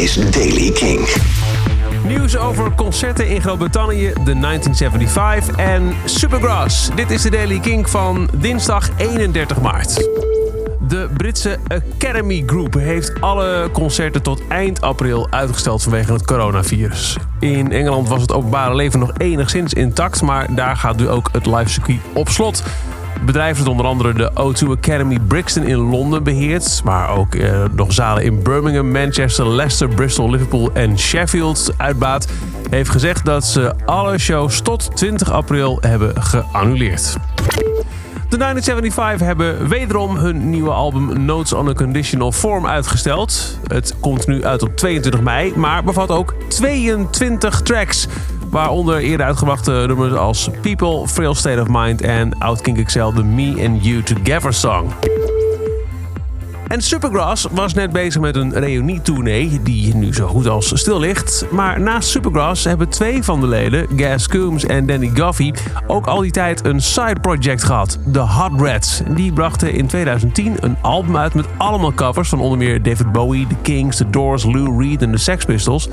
is Daily King. Nieuws over concerten in Groot-Brittannië, de 1975 en Supergrass. Dit is de Daily King van dinsdag 31 maart. De Britse Academy Group heeft alle concerten tot eind april uitgesteld vanwege het coronavirus. In Engeland was het openbare leven nog enigszins intact, maar daar gaat nu ook het live circuit op slot. Het bedrijf dat onder andere de O2 Academy Brixton in Londen beheert, maar ook eh, nog zalen in Birmingham, Manchester, Leicester, Bristol, Liverpool en Sheffield uitbaat, heeft gezegd dat ze alle shows tot 20 april hebben geannuleerd. De 1975 hebben wederom hun nieuwe album Notes on a Conditional Form uitgesteld. Het komt nu uit op 22 mei, maar bevat ook 22 tracks. Waaronder eerder uitgebrachte nummers als People, Frail State of Mind en Outkink XL, de Me and You Together song. En Supergrass was net bezig met een reunietournee die nu zo goed als stil ligt. Maar naast Supergrass hebben twee van de leden, Gas Coombs en Danny Goffey, ook al die tijd een side project gehad, The Hot Rats. Die brachten in 2010 een album uit met allemaal covers van onder meer David Bowie, The Kings, The Doors, Lou Reed en de Sex Pistols.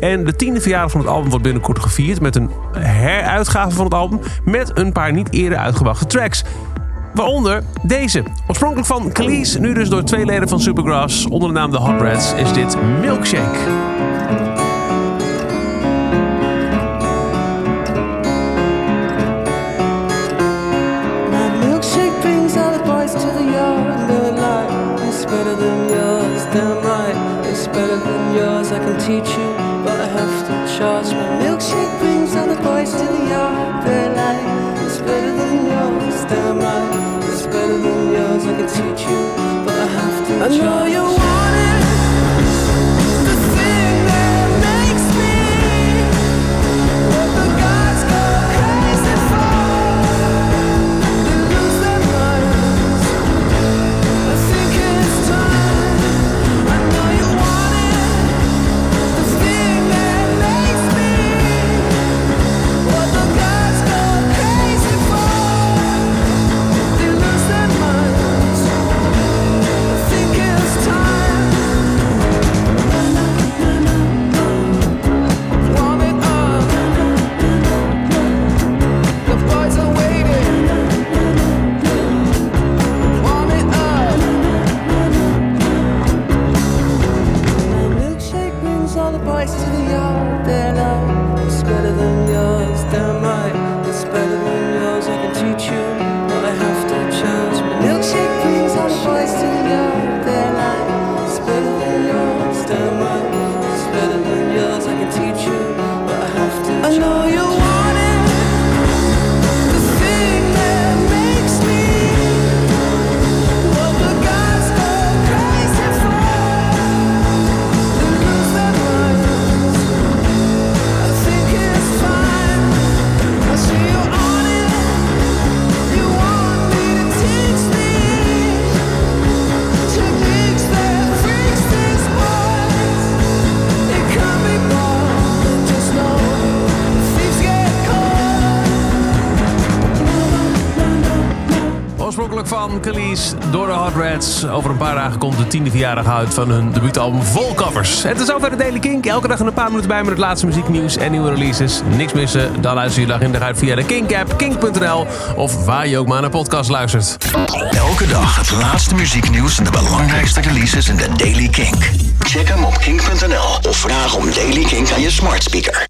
En de tiende verjaardag van het album wordt binnenkort gevierd met een heruitgave van het album met een paar niet eerder uitgebrachte tracks. Waaronder deze. Oorspronkelijk van Khalees, nu dus door twee leden van Supergrass. Onder de naam The Hot Rats is dit Milkshake. I can teach you, but I have to charge. My milkshake brings all the boys to the yard. I can teach you, but I have to. I know yard. Their van Khalees door de Hot Rats. Over een paar dagen komt de tiende verjaardag uit van hun debuutalbum vol covers. Het is zover de Daily Kink. Elke dag een paar minuten bij met het laatste muzieknieuws en nieuwe releases. Niks missen, dan luister je dag in dag uit via de Kink-app, kink.nl... of waar je ook maar naar podcast luistert. Elke dag het laatste muzieknieuws en de belangrijkste releases in de Daily Kink. Check hem op kink.nl of vraag om Daily Kink aan je smart speaker.